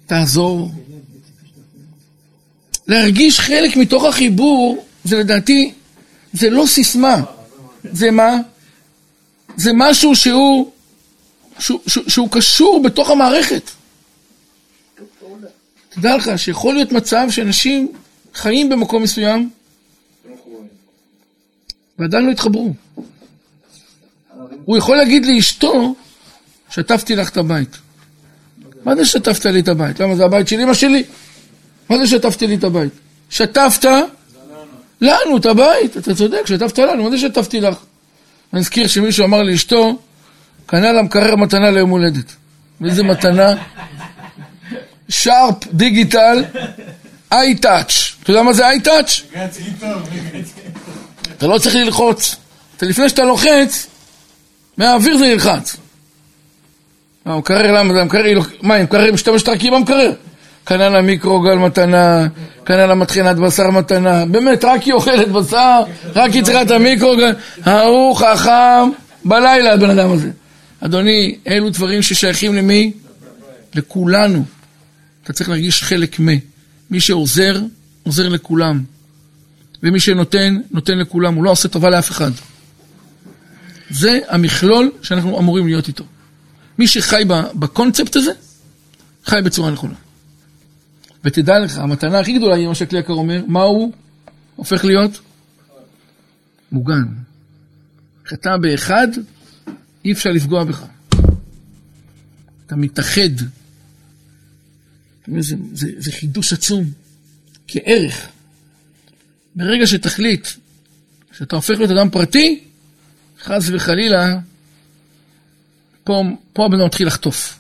תעזור. להרגיש חלק מתוך החיבור, זה לדעתי, זה לא סיסמה. זה מה? זה משהו שהוא, שהוא, שהוא, שהוא קשור בתוך המערכת. תדע לך שיכול להיות מצב שאנשים חיים במקום מסוים ועדיין לא התחברו. הוא יכול להגיד לאשתו, שטפתי לך את הבית. מה זה שטפת לי את הבית? למה זה הבית של אמא שלי? מה זה שטפתי לי את הבית? שטפת לנו את הבית, אתה צודק, שטפת לנו, מה זה שטפתי לך? אני אזכיר שמישהו אמר לאשתו, קנה למקרר מתנה ליום הולדת. ואיזה מתנה? שרפ דיגיטל איי טאץ'. אתה יודע מה זה איי טאץ'? אתה לא צריך ללחוץ. אתה לפני שאתה לוחץ, מהאוויר זה ילחץ. המקרר, למה זה המקרר? מה, עם מקרר משתמשת רק עם המקרר? קנה לה מיקרוגל מתנה, קנה לה מטחנת בשר מתנה, באמת, רק היא אוכלת בשר, רק היא צריכה את המיקרוגל, ההוא חכם בלילה, הבן אדם הזה. אדוני, אלו דברים ששייכים למי? לכולנו. אתה צריך להרגיש חלק מ. מי שעוזר, עוזר לכולם. ומי שנותן, נותן לכולם. הוא לא עושה טובה לאף אחד. זה המכלול שאנחנו אמורים להיות איתו. מי שחי בקונספט הזה, חי בצורה נכונה. ותדע לך, המתנה הכי גדולה היא מה שהכלי יקר אומר, מה הוא הופך להיות? מוגן. כשאתה באחד, אי אפשר לפגוע בך. אתה מתאחד. זה, זה, זה חידוש עצום, כערך. ברגע שתחליט שאתה הופך להיות אדם פרטי, חס וחלילה, פה, פה הבן אדם מתחיל לחטוף.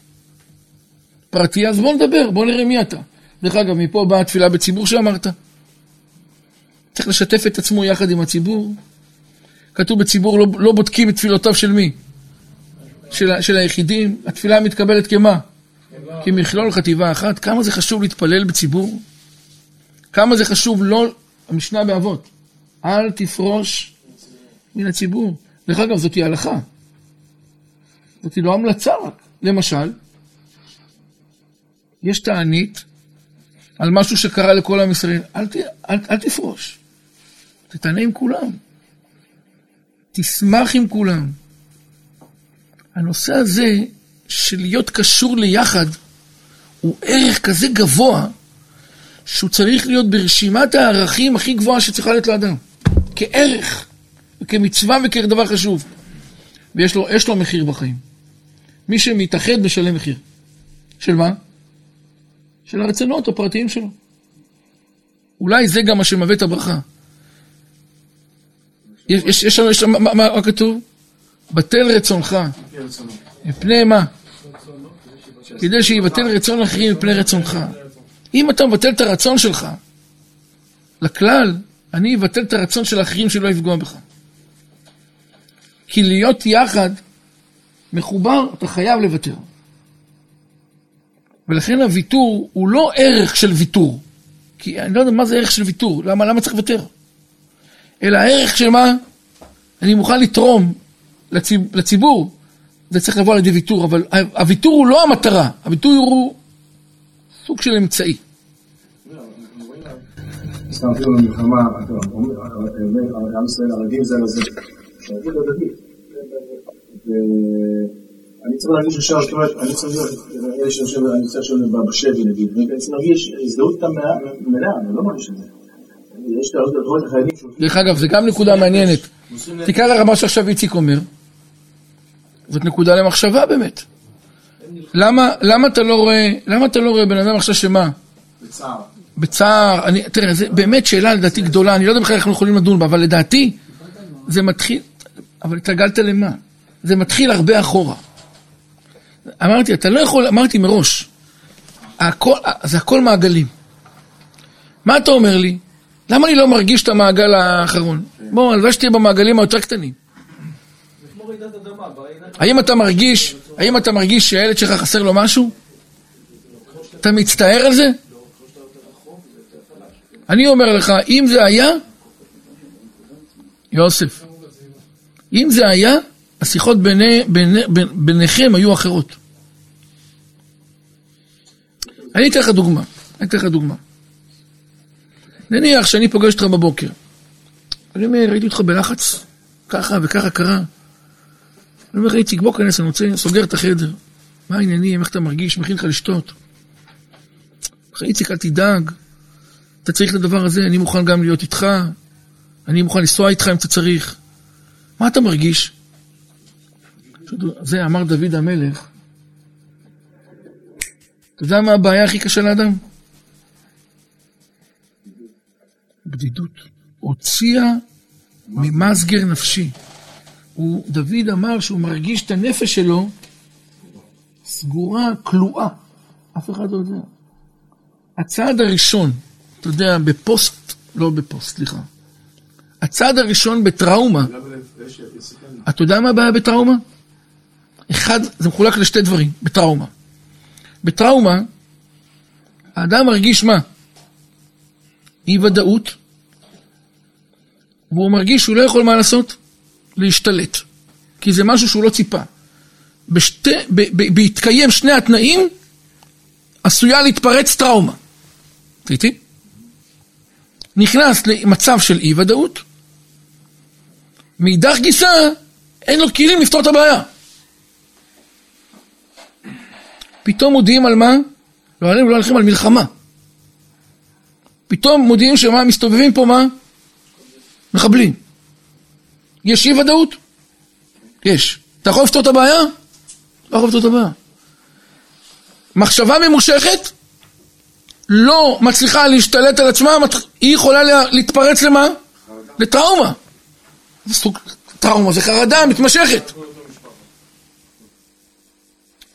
פרטי, אז בוא נדבר, בוא נראה מי אתה. דרך אגב, מפה באה התפילה בציבור שאמרת. צריך לשתף את עצמו יחד עם הציבור. כתוב בציבור, לא, לא בודקים את תפילותיו של מי? של, של היחידים. התפילה מתקבלת כמה? כמכלול חטיבה אחת. כמה זה חשוב להתפלל בציבור? כמה זה חשוב לא... המשנה באבות. אל תפרוש מן הציבור. דרך אגב, זאתי הלכה. זאתי לא המלצה רק. למשל, יש תענית על משהו שקרה לכל עם ישראל, אל, ת, אל, אל תפרוש. תתענה עם כולם. תשמח עם כולם. הנושא הזה של להיות קשור ליחד הוא ערך כזה גבוה, שהוא צריך להיות ברשימת הערכים הכי גבוהה שצריכה להיות לאדם. כערך, כמצווה וכדבר חשוב. ויש לו, לו מחיר בחיים. מי שמתאחד משלם מחיר. של מה? של הרצונות הפרטיים שלו. אולי זה גם מה שמביא את הברכה. יש, מה, מה כתוב? בטל רצונך. מפני מה? כדי שיבטל רצון אחרים מפני רצונך. אם אתה מבטל את הרצון שלך לכלל, אני אבטל את הרצון של האחרים שלא יפגוע בך. כי להיות יחד, מחובר, אתה חייב לוותר. ולכן הוויתור הוא לא ערך של ויתור. כי אני לא יודע מה זה ערך של ויתור, למה, למה צריך לוותר? אלא הערך של מה? אני מוכן לתרום לציב, לציבור, זה צריך לבוא על ידי ויתור, אבל הוויתור הוא לא המטרה, הוויתור הוא סוג של אמצעי. סתם אפילו במלחמה, עם ישראל ערבים זה לזה, ערבים הדדי. ואני צריך להרגיש ישר, זאת אומרת, אני צריך להיות, אלה שיושב, אני צריך לשבת בשבי נגיד, ואני צריך להרגיש הזדהות איתם מלאה, אני לא מרגיש את זה. דרך אגב, זה גם נקודה מעניינת. תקרא לך מה שעכשיו איציק אומר. זאת נקודה למחשבה באמת. למה, למה אתה לא רואה, למה אתה לא רואה בן אדם עכשיו שמה? בצער. בצער, אני, תראה, זו באמת שאלה לדעתי גדולה, אני לא יודע בכלל איך אנחנו יכולים לדון בה, אבל לדעתי זה מתחיל, אבל התרגלת למה? זה מתחיל הרבה אחורה. אמרתי, אתה לא יכול, אמרתי מראש, הכל, זה הכל מעגלים. מה אתה אומר לי? למה אני לא מרגיש את המעגל האחרון? בוא, הלוואי שתהיה במעגלים היותר קטנים. האם אתה מרגיש, האם אתה מרגיש שהילד שלך חסר לו משהו? אתה מצטער על זה? אני אומר לך, אם זה היה, יוסף, אם זה היה, השיחות ביני, ביני, ביניכם היו אחרות. אני אתן לך דוגמה, אני אתן לך דוגמה. נניח שאני פוגש אותך בבוקר. אני אומר, ראיתי אותך בלחץ, ככה וככה קרה. אני אומר, איציק, בוא כנס, אני רוצה, סוגר את החדר. מה העניינים, איך אתה מרגיש, מכין לך לשתות. איציק, אל תדאג, אתה צריך את הדבר הזה, אני מוכן גם להיות איתך, אני מוכן לנסוע איתך אם אתה צריך. מה אתה מרגיש? זה אמר דוד המלך. אתה יודע מה הבעיה הכי קשה לאדם? בדידות. הוציאה ממסגר נפשי. הוא, דוד אמר שהוא מרגיש את הנפש שלו סגורה, כלואה. אף אחד לא יודע. הצעד הראשון, אתה יודע, בפוסט, לא בפוסט, סליחה. הצעד הראשון בטראומה, אתה יודע מה הבעיה בטראומה? אחד, זה מחולק לשתי דברים, בטראומה. בטראומה, האדם מרגיש מה? אי ודאות, והוא מרגיש שהוא לא יכול מה לעשות? להשתלט. כי זה משהו שהוא לא ציפה. בשתי, ב, ב, בהתקיים שני התנאים, עשויה להתפרץ טראומה. אתה איתי? נכנס למצב של אי ודאות, מאידך גיסא אין לו כלים לפתור את הבעיה. פתאום מודיעים על מה? לא עלינו, לא הולכים על מלחמה. פתאום מודיעים שמה, מסתובבים פה מה? מחבלים. יש אי ודאות? יש. אתה יכול לפתור את הבעיה? לא יכול לפתור את הבעיה. מחשבה ממושכת לא מצליחה להשתלט על עצמה, היא יכולה להתפרץ למה? לטראומה. זה סוג, טראומה זה חרדה מתמשכת.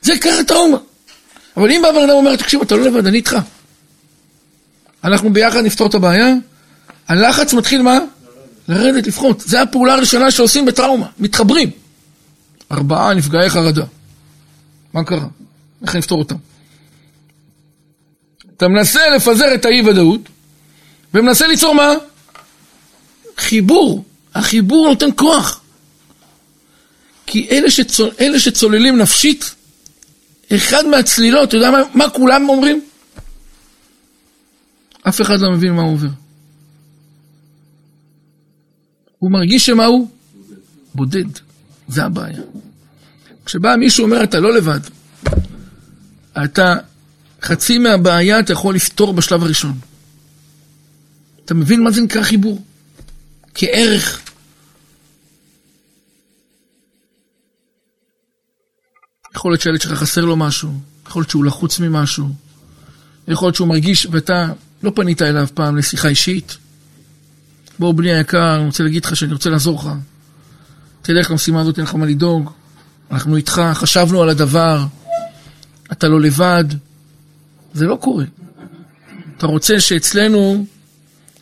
זה ככה טראומה. אבל אם בא בן אדם אומר, תקשיב, אתה לא לבד, אני איתך. אנחנו ביחד נפתור את הבעיה, הלחץ מתחיל מה? לרדת, לפחות. זו הפעולה הראשונה שעושים בטראומה, מתחברים. ארבעה נפגעי חרדה. מה קרה? איך נפתור אותם? אתה מנסה לפזר את האי-ודאות, ומנסה ליצור מה? חיבור. החיבור נותן כוח. כי אלה, שצול, אלה שצוללים נפשית, אחד מהצלילות, אתה יודע מה, מה כולם אומרים? אף אחד לא מבין מה הוא עובר. הוא מרגיש שמה הוא? בודד. זה הבעיה. כשבא מישהו אומר, אתה לא לבד, אתה, חצי מהבעיה אתה יכול לפתור בשלב הראשון. אתה מבין מה זה נקרא חיבור? כערך. יכול להיות שהילד שלך חסר לו משהו, יכול להיות שהוא לחוץ ממשהו, יכול להיות שהוא מרגיש, ואתה לא פנית אליו פעם לשיחה אישית. בוא בני היקר, אני רוצה להגיד לך שאני רוצה לעזור לך. תלך למשימה הזאת, אין לך מה לדאוג. אנחנו איתך, חשבנו על הדבר, אתה לא לבד. זה לא קורה. אתה רוצה שאצלנו,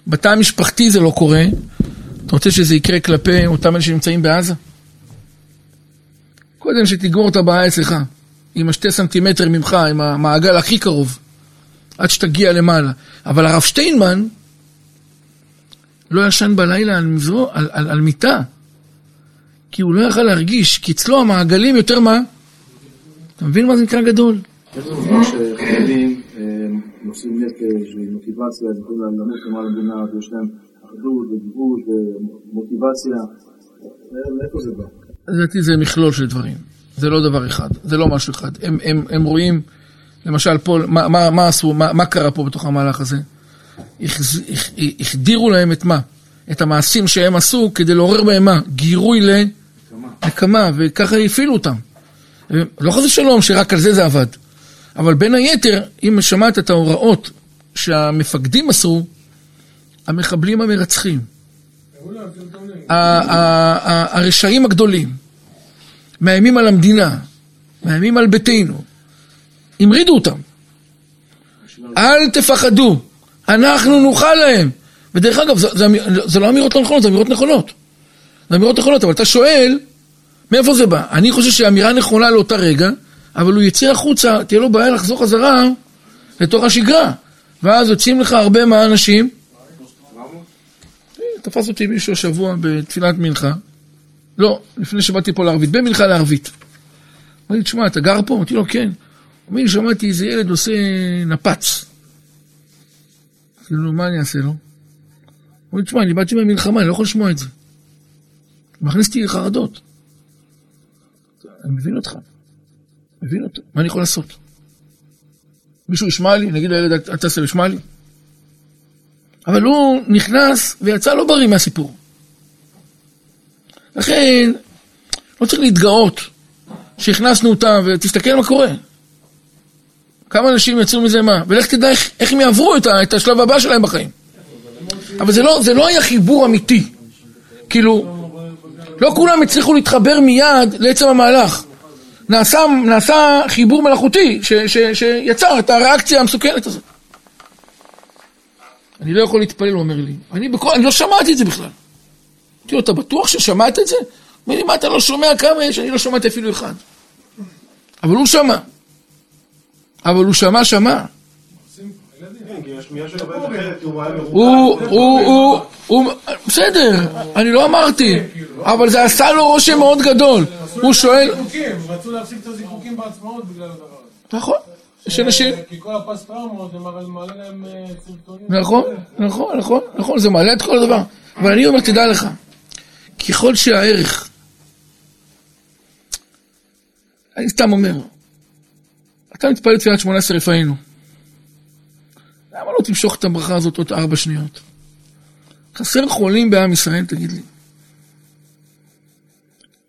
בתא המשפחתי זה לא קורה, אתה רוצה שזה יקרה כלפי אותם אלה שנמצאים בעזה? קודם שתגמור את הבעיה אצלך, עם השתי סנטימטר ממך, עם המעגל הכי קרוב, עד שתגיע למעלה. אבל הרב שטיינמן לא ישן בלילה על, מזרו, על, על, על מיטה, כי הוא לא יכל להרגיש, כי אצלו המעגלים יותר מה? אתה מבין מה זה נקרא גדול? איך זה מובן שחיילים אה, נושאים נפש ומוטיבציה, הם יכולים למות למען המדינה, ויש להם אחדות וגיבוש ומוטיבציה, מאיפה זה בא? לדעתי זה מכלול של דברים, זה לא דבר אחד, זה לא משהו אחד. הם, הם, הם רואים, למשל פה, מה, מה, מה עשו, מה, מה קרה פה בתוך המהלך הזה? החדירו להם את מה? את המעשים שהם עשו כדי לעורר בהם מה? גירוי לנקמה, וככה הפעילו אותם. לא חס ושלום שרק על זה זה עבד, אבל בין היתר, אם שמעת את ההוראות שהמפקדים מסרו, המחבלים המרצחים, הרשעים הגדולים, מאיימים על המדינה, מאיימים על ביתנו, המרידו אותם. אל תפחדו, אנחנו נוכל להם. ודרך אגב, זה, זה, זה לא אמירות לא נכונות, זה אמירות נכונות. זה אמירות נכונות, אבל אתה שואל, מאיפה זה בא? אני חושב שהאמירה נכונה לאותה רגע, אבל הוא יצא החוצה, תהיה לו בעיה לחזור חזרה לתוך השגרה. ואז יוצאים לך הרבה מהאנשים. תפס אותי מישהו השבוע בתפילת מנחה. לא, לפני שבאתי פה לערבית, בין מנחה לערבית. אמר לי, תשמע, אתה גר פה? אמרתי לו, כן. אמר לי, שמעתי איזה ילד עושה נפץ. כאילו, מה אני אעשה לו? אמר לי, תשמע, אני באתי מהמלחמה, אני לא יכול לשמוע את זה. מכניס אותי לחרדות. אני מבין אותך. מבין אותו. מה אני יכול לעשות? מישהו ישמע לי? נגיד לילד, אל תעשה, ישמע לי? אבל הוא נכנס ויצא לא בריא מהסיפור. לכן, לא צריך להתגאות שהכנסנו אותם, ותסתכל מה קורה. כמה אנשים יצאו מזה מה? ולך תדע איך, איך הם יעברו את, ה, את השלב הבא שלהם בחיים. אבל זה לא, זה לא היה חיבור אמיתי. כאילו, לא כולם הצליחו להתחבר מיד לעצם המהלך. נעשה, נעשה חיבור מלאכותי ש, ש, שיצר את הריאקציה המסוכנת הזאת. אני לא יכול להתפלל, הוא אומר לי. אני, בכל, אני לא שמעתי את זה בכלל. אמרתי לו, אתה בטוח ששמעת את זה? אומר לי, מה אתה לא שומע כמה יש? אני לא שמעתי אפילו אחד. אבל הוא שמע. אבל הוא שמע, שמע. הוא, הוא, הוא, הוא, בסדר, אני לא אמרתי, אבל זה עשה לו רושם מאוד גדול. הוא שואל... רצו להפסיק את הזיקוקים בעצמאות בגלל הדבר הזה. נכון. יש אנשים... כי כל הפסט טראומות, זה מעלה להם סרטונים. נכון, נכון, נכון, נכון, זה מעלה את כל הדבר. אבל אני אומר, תדע לך, ככל שהערך, אני סתם אומר, אתה מתפלל תפילת שמונה עשרה רפאינו. למה לא תמשוך את הברכה הזאת עוד ארבע שניות? חסר חולים בעם ישראל, תגיד לי.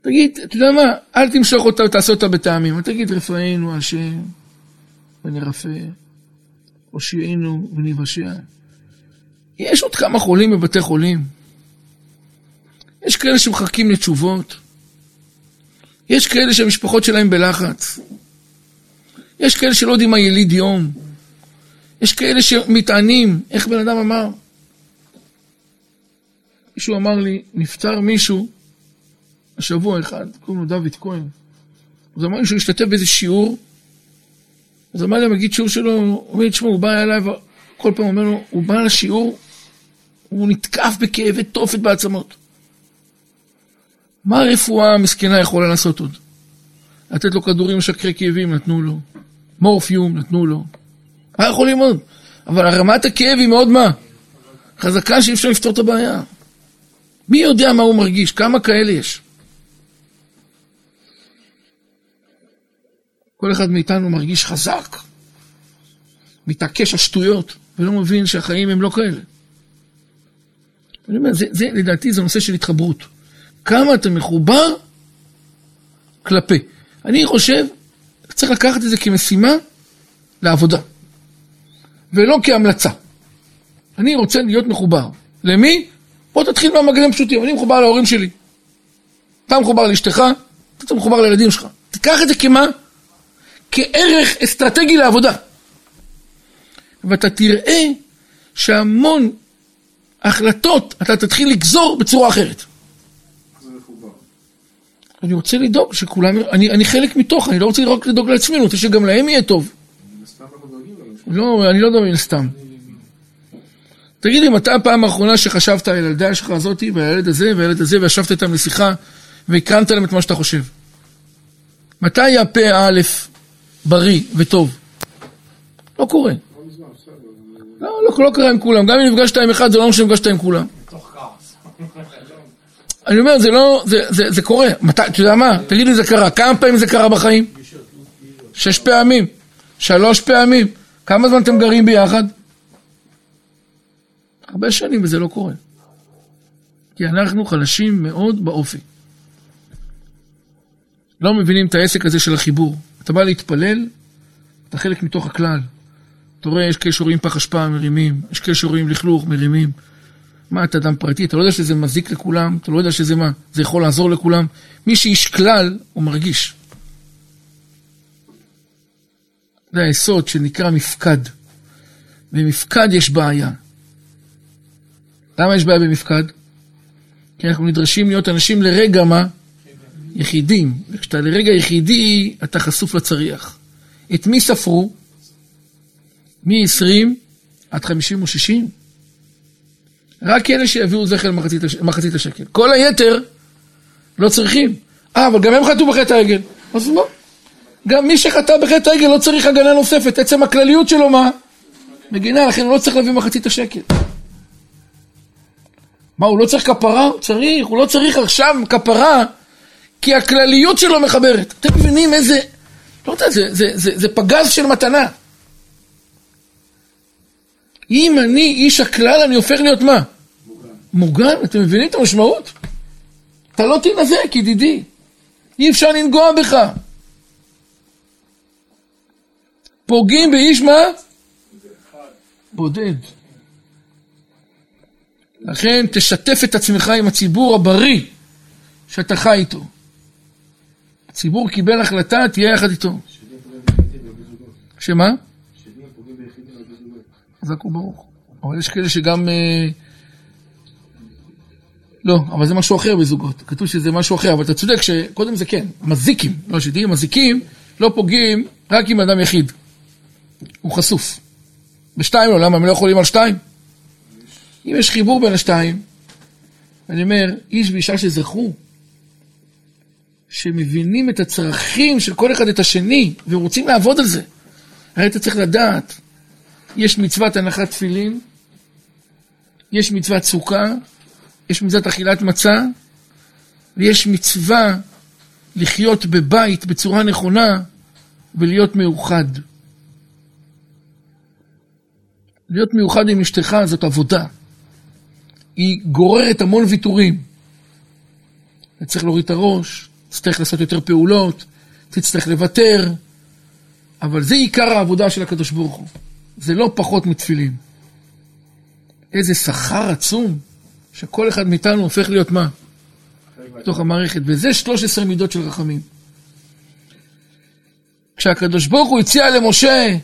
תגיד, אתה יודע מה, אל תמשוך אותה ותעשה אותה בטעמים. תגיד, רפאנו השם ונרפא, הושיענו ונבשע. יש עוד כמה חולים בבתי חולים. יש כאלה שמחכים לתשובות. יש כאלה שהמשפחות שלהם בלחץ. יש כאלה שלא יודעים מה יליד יום. יש כאלה שמטענים, איך בן אדם אמר? מישהו אמר לי, נפטר מישהו, השבוע אחד, קוראים לו דוד כהן. אז אמר לי שהוא השתתף באיזה שיעור, אז אמר לי המגיד שיעור שלו, הוא אומר תשמעו, הוא בא אליי, כל פעם אומר לו, הוא בא לשיעור, הוא נתקף בכאבי תופת בעצמות. מה הרפואה המסכנה יכולה לעשות עוד? לתת לו כדורים משכרי כאבים, נתנו לו. מורפיום, נתנו לו. מה יכולים עוד? אבל רמת הכאב היא מאוד מה? חזקה שאי אפשר לפתור את הבעיה. מי יודע מה הוא מרגיש? כמה כאלה יש? כל אחד מאיתנו מרגיש חזק, מתעקש על שטויות, ולא מבין שהחיים הם לא כאלה. אני אומר, זה, זה לדעתי זה נושא של התחברות. כמה אתה מחובר כלפי. אני חושב, צריך לקחת את זה כמשימה לעבודה, ולא כהמלצה. אני רוצה להיות מחובר. למי? בוא תתחיל מהמגנים פשוטים. אני מחובר להורים שלי. אתה מחובר לאשתך, אתה מחובר לילדים שלך. תיקח את זה כמה? כערך אסטרטגי לעבודה. ואתה תראה שהמון החלטות אתה תתחיל לגזור בצורה אחרת. אני רוצה לדאוג שכולם, אני, אני חלק מתוך, אני לא רוצה רק לדאוג לעצמי, אני רוצה שגם להם יהיה טוב. לא, אני לא יודע מן. תגיד לי, מתי הפעם האחרונה שחשבת על הילדה שלך הזאתי, והילד הזה, והילד הזה, וישבת איתם לשיחה, והקרנת להם את מה שאתה חושב? מתי הפה א' בריא וטוב? לא קורה. לא, לא, לא קרה עם כולם. גם אם נפגשת עם אחד, זה לא אומר שנפגשת עם כולם. אני אומר, זה לא, זה, זה, זה קורה. אתה יודע מה? תגיד לי, זה קרה. כמה פעמים זה קרה בחיים? שש פעמים. שלוש פעמים. כמה זמן אתם גרים ביחד? הרבה שנים וזה לא קורה. כי אנחנו חלשים מאוד באופי. לא מבינים את העסק הזה של החיבור. אתה בא להתפלל, אתה חלק מתוך הכלל. אתה רואה, יש כאלה שרואים פח אשפה, מרימים, יש כאלה שרואים לכלוך, מרימים. מה, אתה אדם פרטי, אתה לא יודע שזה מזיק לכולם, אתה לא יודע שזה מה, זה יכול לעזור לכולם. מי שאיש כלל, הוא מרגיש. זה היסוד שנקרא מפקד. במפקד יש בעיה. למה יש בעיה במפקד? כי אנחנו נדרשים להיות אנשים לרגע מה? יחידים. וכשאתה לרגע יחידי, אתה חשוף לצריח. את מי ספרו? מ-20 עד 50 או 60? רק אלה שיביאו זכר למחצית השקל. כל היתר לא צריכים. אה, אבל גם הם חטאו בחטא העגל. אז לא. גם מי שחטא בחטא העגל לא צריך הגנה נוספת. עצם הכלליות שלו מה? מגינה, לכן הוא לא צריך להביא מחצית השקל. מה, הוא לא צריך כפרה? הוא צריך, הוא לא צריך עכשיו כפרה, כי הכלליות שלו מחברת. אתם מבינים איזה... לא יודע, זה, זה, זה, זה פגז של מתנה. אם אני איש הכלל, אני הופך להיות מה? מוגן. אתם מבינים את המשמעות? אתה לא תנזק, ידידי. אי אפשר לנגוע בך. פוגעים באיש מה? בודד. לכן תשתף את עצמך עם הציבור הבריא שאתה חי איתו. הציבור קיבל החלטה, תהיה יחד איתו. שמה? חזק וברוך. אבל יש כאלה שגם... אה, לא, אבל זה משהו אחר בזוגות. כתוב שזה משהו אחר, אבל אתה צודק שקודם זה כן, מזיקים. לא, שתהיי מזיקים, לא פוגעים רק עם אדם יחיד. הוא חשוף. בשתיים לא, למה הם לא יכולים על שתיים? אם יש חיבור בין השתיים, אני אומר, איש ואישה שזכו, שמבינים את הצרכים של כל אחד את השני, ורוצים לעבוד על זה. הרי אתה צריך לדעת, יש מצוות הנחת תפילין, יש מצוות סוכה, יש מצוות אכילת מצה, ויש מצווה לחיות בבית בצורה נכונה ולהיות מאוחד. להיות מיוחד עם אשתך זאת עבודה. היא גוררת המון ויתורים. צריך להוריד את הראש, תצטרך לעשות יותר פעולות, תצטרך לוותר, אבל זה עיקר העבודה של הקדוש ברוך הוא. זה לא פחות מתפילין. איזה שכר עצום, שכל אחד מאיתנו הופך להיות מה? בתוך המערכת. וזה 13 מידות של רחמים. כשהקדוש ברוך הוא הציע למשה,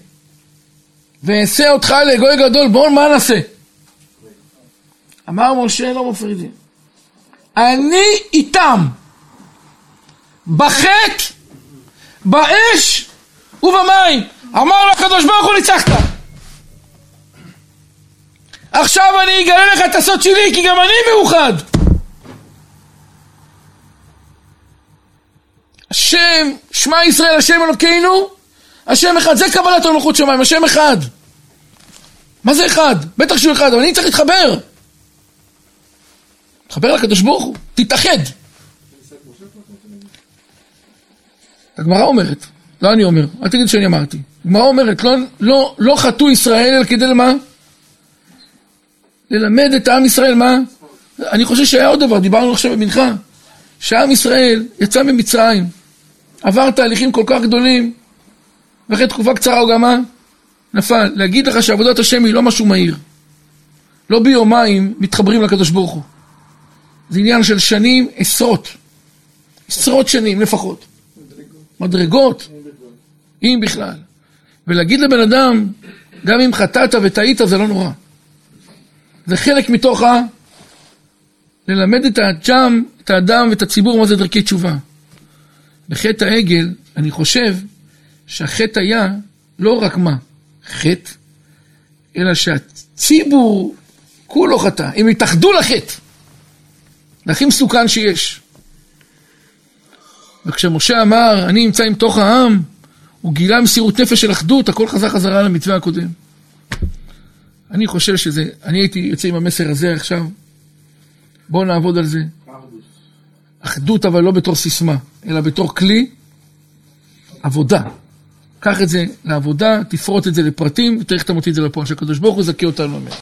ואעשה אותך לגוי גדול, בואו מה נעשה? אמר משה לא מפרידים. אני איתם, בחטא, באש ובמים. אמר לו הקדוש ברוך הוא ניצחת. עכשיו אני אגלה לך את הסוד שלי, כי גם אני מאוחד. השם, שמע ישראל, השם אלוקינו, השם אחד, זה קבלת המלכות שמיים, השם אחד. מה זה אחד? בטח שהוא אחד, אבל אני צריך להתחבר. תתחבר לקדוש ברוך הוא, תתאחד. הגמרא אומרת, לא אני אומר, אל תגיד שאני אמרתי. הגמרא אומרת, לא, לא, לא חטאו ישראל אלא כדי למה? ללמד את העם ישראל מה? אני חושב שהיה עוד דבר, דיברנו עכשיו במנחה, שעם ישראל יצא ממצרים, עבר תהליכים כל כך גדולים, ואחרי תקופה קצרה הוא גם מה? נפל. להגיד לך שעבודת השם היא לא משהו מהיר. לא ביומיים מתחברים לקדוש ברוך הוא. זה עניין של שנים, עשרות. עשרות שנים לפחות. מדרגות. אם בכלל. ולהגיד לבן אדם, גם אם חטאת וטעית זה לא נורא. זה חלק מתוך ה... ללמד את האדם, את האדם ואת הציבור מה זה דרכי תשובה. בחטא העגל, אני חושב שהחטא היה לא רק מה? חטא, אלא שהציבור כולו חטא. הם התאחדו לחטא. זה הכי מסוכן שיש. וכשמשה אמר, אני נמצא עם תוך העם, הוא גילה מסירות נפש של אחדות, הכל חזר חזרה למתווה הקודם. אני חושב שזה, אני הייתי יוצא עם המסר הזה עכשיו, בואו נעבוד על זה. אחדות אבל לא בתור סיסמה, אלא בתור כלי עבודה. קח את זה לעבודה, תפרוט את זה לפרטים, ותראה איך אתה מוציא את זה לפועל, שהקדוש ברוך הוא יזכה אותנו אמן.